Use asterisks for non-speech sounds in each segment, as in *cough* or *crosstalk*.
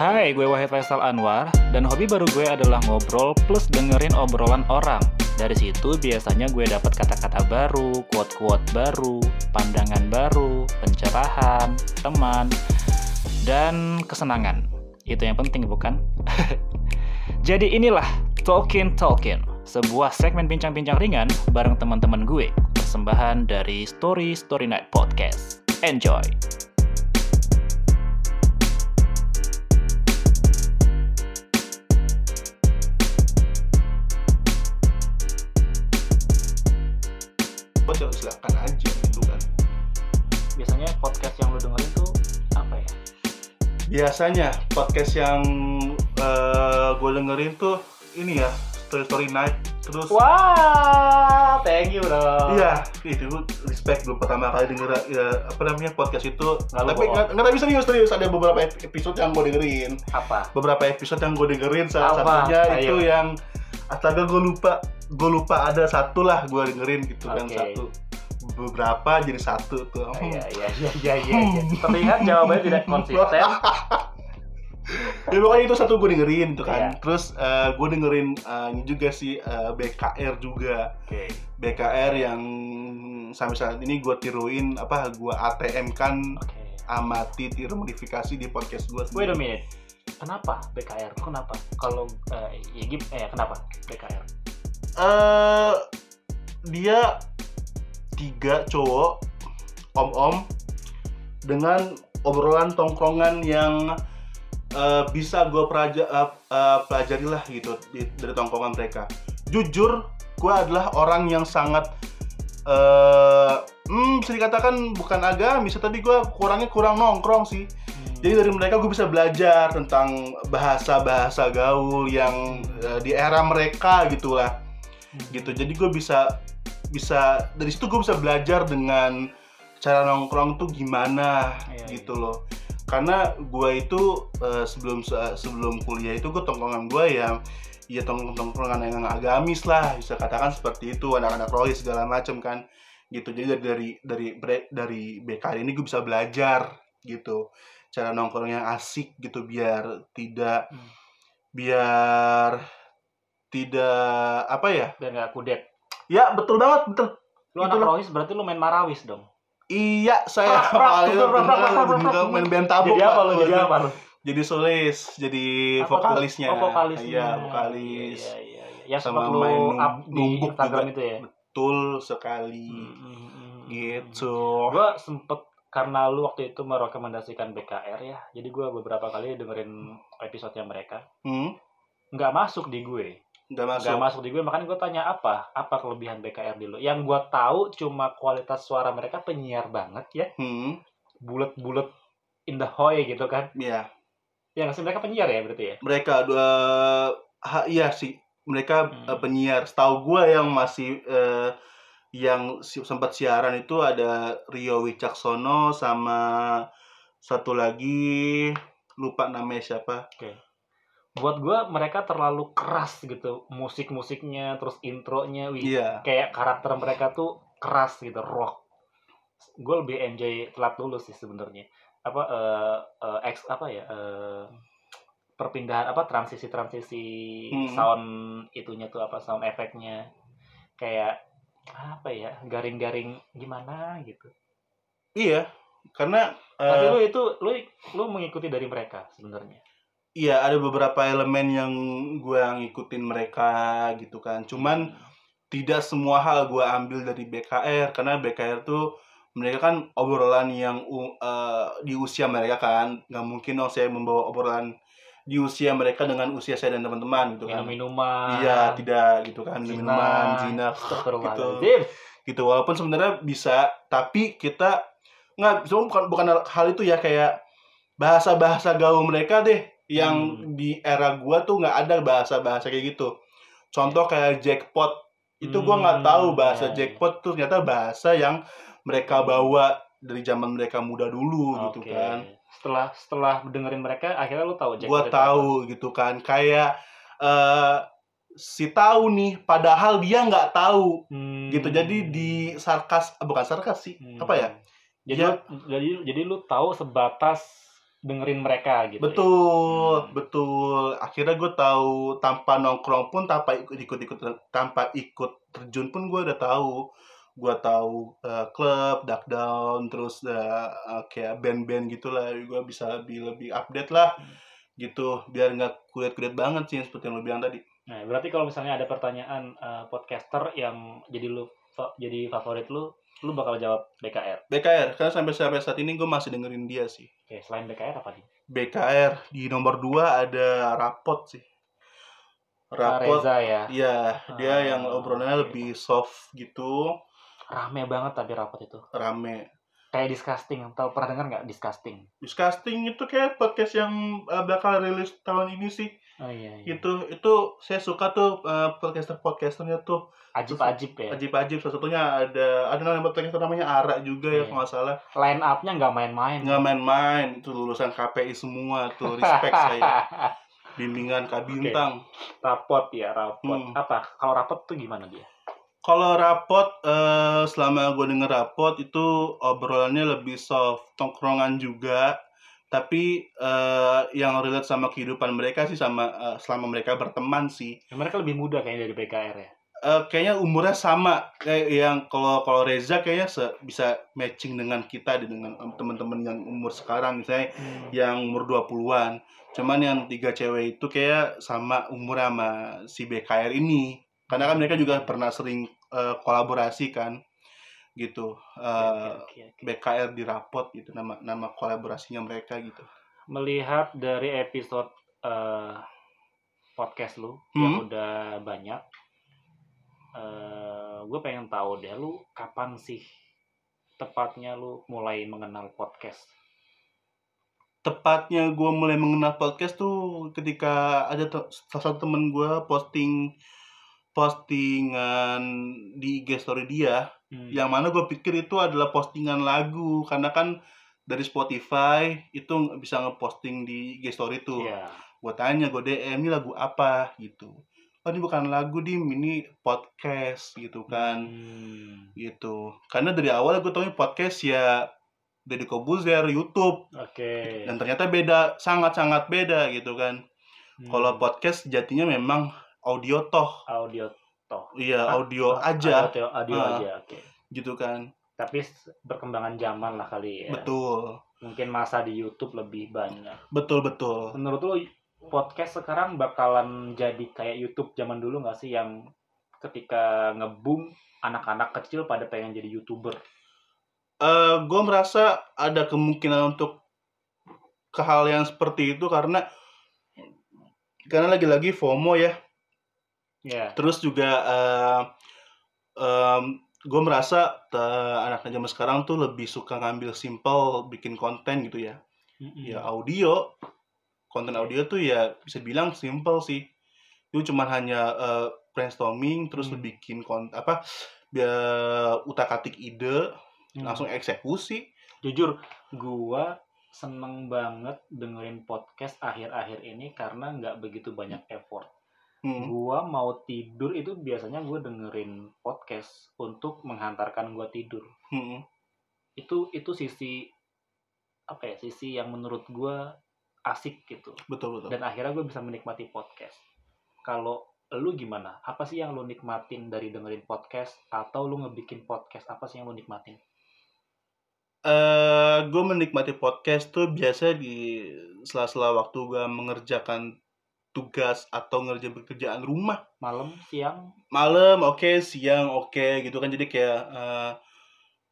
Hai, gue Wahid Faisal Anwar dan hobi baru gue adalah ngobrol plus dengerin obrolan orang. Dari situ biasanya gue dapat kata-kata baru, quote-quote baru, pandangan baru, pencerahan, teman, dan kesenangan. Itu yang penting bukan? *laughs* Jadi inilah Talkin Talkin, sebuah segmen bincang-bincang ringan bareng teman-teman gue, persembahan dari Story Story Night Podcast. Enjoy! Buat ya silakan aja gitu kan Biasanya podcast yang lo dengerin tuh apa ya? biasanya podcast yang gue dengerin tuh ini ya story story night terus Wah, thank you bro. iya itu gue respect dulu pertama kali denger ya, apa namanya podcast itu Nggak lu tapi nggak tapi serius serius ada beberapa ep- episode yang gue dengerin Apa? beberapa episode yang gue dengerin salah Apa? satunya Ayo. itu yang astaga gue lupa gue lupa ada satu lah gue dengerin gitu kan Oke. satu beberapa jadi satu tuh Oh, Iya, iya, iya, iya, iya. iya. Terlihat jawabannya tidak konsisten. *laughs* ya pokoknya itu satu gue dengerin tuh kan Iya. terus gue dengerin eh, ini juga sih eh, BKR juga Oke. BKR yang sampai saat ini gue tiruin apa gue ATM kan Oke. amati tiru modifikasi di podcast gue Wait a minute. Kenapa BKR? Kenapa? Kalau eh, ya gim, eh kenapa BKR? eh dia tiga cowok om-om dengan obrolan tongkrongan yang eh, bisa gue pelaja, eh, eh, pelajari lah gitu di- dari tongkrongan mereka. Jujur, gue adalah orang yang sangat eh hmm, bisa dikatakan bukan agamis, tapi gue kurangnya kurang nongkrong sih. Jadi dari mereka gue bisa belajar tentang bahasa-bahasa gaul yang eh, di era mereka gitulah. Gitu. Jadi gue bisa bisa dari situ gue bisa belajar dengan cara nongkrong tuh gimana Iya, gitu loh. Karena gue itu eh, sebelum sebelum kuliah itu gue tongkrongan gue yang ya tongkrong tongkrongan yang agamis lah bisa katakan seperti itu anak-anak rohis segala macam kan. Gitu. Jadi dari dari dari dari BK ini gue bisa belajar gitu cara nongkrong yang asik gitu biar tidak Hmm. biar tidak apa ya Biar nggak kudet. Ya betul banget betul. Lu anak rohis berarti lu main marawis dong. Iya saya prak. main band tabung. jadi apa lu? Jadi apa lu? Jadi solis, jadi Apa vokalisnya. Oh, vokalisnya. Iya vokalis. Iya, iya, iya. Ya Sama main di numbuk Instagram juga. itu ya. Betul sekali. Hmm, hmm, hmm, Gitu. gue sempet karena lu waktu itu merekomendasikan BKR ya jadi gue beberapa kali dengerin episodenya mereka Hmm, nggak masuk di gue nggak masuk. nggak masuk di gue makanya gue tanya apa apa kelebihan BKR di lu yang gue tahu cuma kualitas suara mereka penyiar banget ya Hmm, bulat-bulat in the hoy gitu kan ya. yang sih mereka penyiar ya berarti ya Mereka dua ha, iya sih. Mereka Hmm. eh, penyiar. Setahu gue yang masih eh, yang sempat siaran itu ada Rio Wicaksono sama satu lagi lupa namanya siapa. buat gue mereka terlalu keras gitu musik-musiknya terus intronya wih Iya. kayak karakter mereka tuh keras gitu rock gue lebih enjoy telat lulus sih sebenarnya apa eh eh, ex apa ya eh, perpindahan apa transisi transisi Hmm. sound itunya tuh apa sound efeknya kayak apa ya garing-garing gimana gitu. Iya, karena tapi eh, lu itu lu lu mengikuti dari mereka sebenarnya? Iya ada beberapa elemen yang gue ngikutin mereka gitu kan. Cuman tidak semua hal gue ambil dari BKR karena BKR tuh mereka kan obrolan yang u- eh, di usia mereka kan. Nggak mungkin dong saya membawa obrolan di usia mereka dengan usia saya dan teman-teman gitu kan. minum-minuman Iya, tidak gitu kan. Zina. Minuman, zina, gitu. Gitu walaupun sebenarnya bisa tapi kita nggak sebenarnya bukan bukan hal itu ya kayak bahasa bahasa gaul mereka deh yang Hmm. di era gua tuh nggak ada bahasa bahasa kayak gitu contoh kayak jackpot itu gua nggak Hmm, tahu bahasa iya, iya. jackpot tuh ternyata bahasa yang mereka bawa dari zaman mereka muda dulu gitu Oke. kan Setelah setelah dengerin mereka akhirnya lu tahu Jack gua tahu gitu kan kayak eh si tahu nih padahal dia nggak tahu apa. Hmm. gitu jadi di sarkas bukan sarkas sih Hmm. apa ya Jadi Ya. lu, jadi jadi lu tahu sebatas dengerin mereka gitu. ya. betul Hmm. betul akhirnya gue tahu tanpa nongkrong pun tanpa ikut ikut ikut tanpa ikut terjun pun gue udah tahu gue tahu eh, klub dark down terus eh, kayak band-band gitulah gue bisa lebih lebih update lah Hmm. gitu biar nggak kulit kulit banget sih seperti yang lo bilang tadi Nah, berarti kalau misalnya ada pertanyaan eh, podcaster yang jadi lu fa- jadi favorit lu, lu bakal jawab BKR. BKR karena sampai sampai saat ini gue masih dengerin dia sih Oke, selain BKR apa nih? BKR di nomor 2 ada rapot sih rapot Reza ya. Iya, dia Ah, yang obrolannya oke. lebih soft gitu, Rame banget tapi rapot itu. rame. Kayak disgusting. Tahu pernah dengar nggak disgusting? Disgusting itu kayak podcast yang uh, bakal rilis tahun ini sih. Oh iya. iya. Gitu. Itu saya suka tuh uh, podcaster-podcasternya tuh Ajib-ajib ya. ajib-ajib. Salah satunya ada ada nama podcaster namanya Ara juga Iya. ya kalau nggak salah. Line up-nya nggak main-main. Nggak main-main. Itu lulusan KPI semua tuh. Respect *laughs* saya. Bimbingan Kak Bintang. rapot ya, rapot. Hmm. Apa? Kalau rapot tuh gimana dia? Kalau rapot, eh, selama gue denger rapot itu obrolannya lebih soft, tongkrongan juga. Tapi eh, yang relate sama kehidupan mereka sih sama eh, selama mereka berteman sih. Ya, mereka lebih muda kayaknya dari BKR ya. Eh, kayaknya umurnya sama kayak yang kalau kalau Reza kayaknya se- bisa matching dengan kita dengan em, teman-teman yang umur sekarang misalnya yang umur 20-an. Cuman yang tiga cewek itu kayak sama umur sama si BKR ini. Karena kan mereka juga pernah sering eh, kolaborasi kan. Gitu. Eh, Oke, oke, oke. BKR di rapot gitu nama nama kolaborasinya mereka gitu. Melihat dari episode eh, podcast lu Hmm. yang udah banyak, eh gue pengen tahu deh lu kapan sih tepatnya lu mulai mengenal podcast? Tepatnya gue mulai mengenal podcast tuh ketika ada salah satu temen gue posting postingan di IG story dia Hmm. yang mana gue pikir itu adalah postingan lagu karena kan dari Spotify itu bisa ngeposting di IG story tuh Iya. gue tanya gue DM ini lagu apa gitu oh ini bukan lagu dim ini podcast gitu kan Hmm. gitu karena dari awal gue tau podcast ya Deddy Kobuzer YouTube Oke. dan ternyata beda sangat sangat beda gitu kan Hmm. kalau podcast jatinya memang audio toh audio toh. iya Ah, audio Oh, aja Audio, audio Ah. aja, oke. gitu kan Tapi perkembangan zaman lah kali ya. betul Mungkin masa di YouTube lebih banyak. betul betul Menurut lu podcast sekarang bakalan jadi kayak YouTube zaman dulu nggak sih yang ketika ngebum anak-anak kecil pada pengen jadi youtuber? eh gue merasa ada kemungkinan untuk ke hal yang seperti itu karena karena lagi-lagi FOMO ya Ya. terus juga gue merasa eh, anak-anak zaman sekarang tuh lebih suka ngambil simple bikin konten gitu ya Mm-mm. ya audio konten audio tuh ya bisa bilang simple sih itu cuma hanya eh, brainstorming terus lu bikin konten apa biar utak atik ide Hmm. langsung eksekusi Jujur, gua seneng banget dengerin podcast akhir-akhir ini karena nggak begitu banyak effort. Hmm. Gua mau tidur itu biasanya gue dengerin podcast untuk menghantarkan gua tidur. Hmm. Itu itu sisi apa ya? Sisi yang menurut gua asik gitu. betul betul Dan akhirnya gue bisa menikmati podcast. Kalau lu gimana? Apa sih yang lu nikmatin dari dengerin podcast atau lu ngebikin podcast? Apa sih yang lu nikmatin? eh gue menikmati podcast tuh biasa di sela-sela waktu gue mengerjakan tugas atau ngerjain pekerjaan rumah Malam, siang? malam oke siang oke gitu kan jadi kayak eh,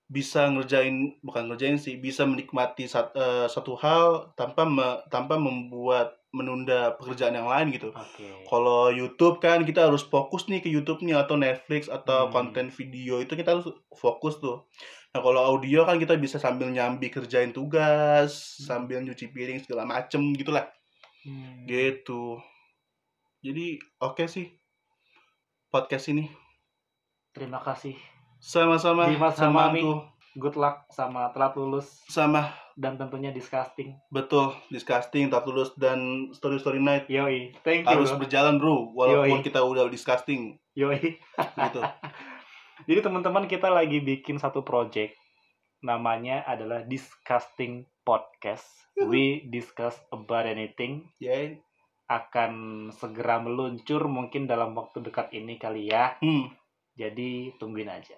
bisa ngerjain bukan ngerjain sih bisa menikmati sat- eh, satu hal tanpa me- tanpa membuat menunda pekerjaan yang lain gitu Oke. kalau YouTube kan kita harus fokus nih ke YouTube-nya atau Netflix atau Hmm. konten video itu kita harus fokus tuh. Nah kalau audio kan kita bisa sambil nyambi kerjain tugas, Hmm. sambil nyuci piring segala macem gitulah, Hmm. gitu. Jadi oke sih podcast ini. Terima kasih. Sama-sama Dimas sama aku. Good luck sama telat lulus Sama dan tentunya disgusting. betul disgusting, tak tulus dan story story night Yoi, thank you. harus bro. berjalan bro, walaupun Yoi. kita udah disgusting Yoi. gitu. *laughs* Jadi teman-teman kita lagi bikin satu project namanya adalah Disgusting Podcast. We discuss about anything. Ya. Akan segera meluncur mungkin dalam waktu dekat ini kali ya. Hmm. Jadi tungguin aja.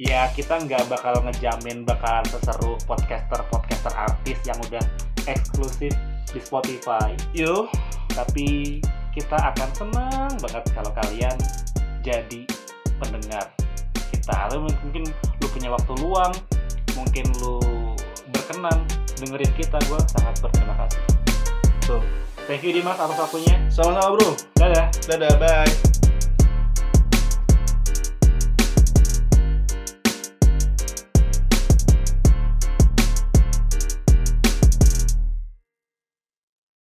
Ya kita nggak bakal ngejamin bakalan seseru podcaster-podcaster artis yang udah eksklusif di Spotify. Yo. Tapi kita akan senang banget kalau kalian jadi pendengar kita. Lalu mungkin lu punya waktu luang, mungkin lu berkenan dengerin kita, gue sangat berterima kasih. Tuh. Thank you Dimas atas waktunya. Sama-sama bro. Dadah. Dadah, bye.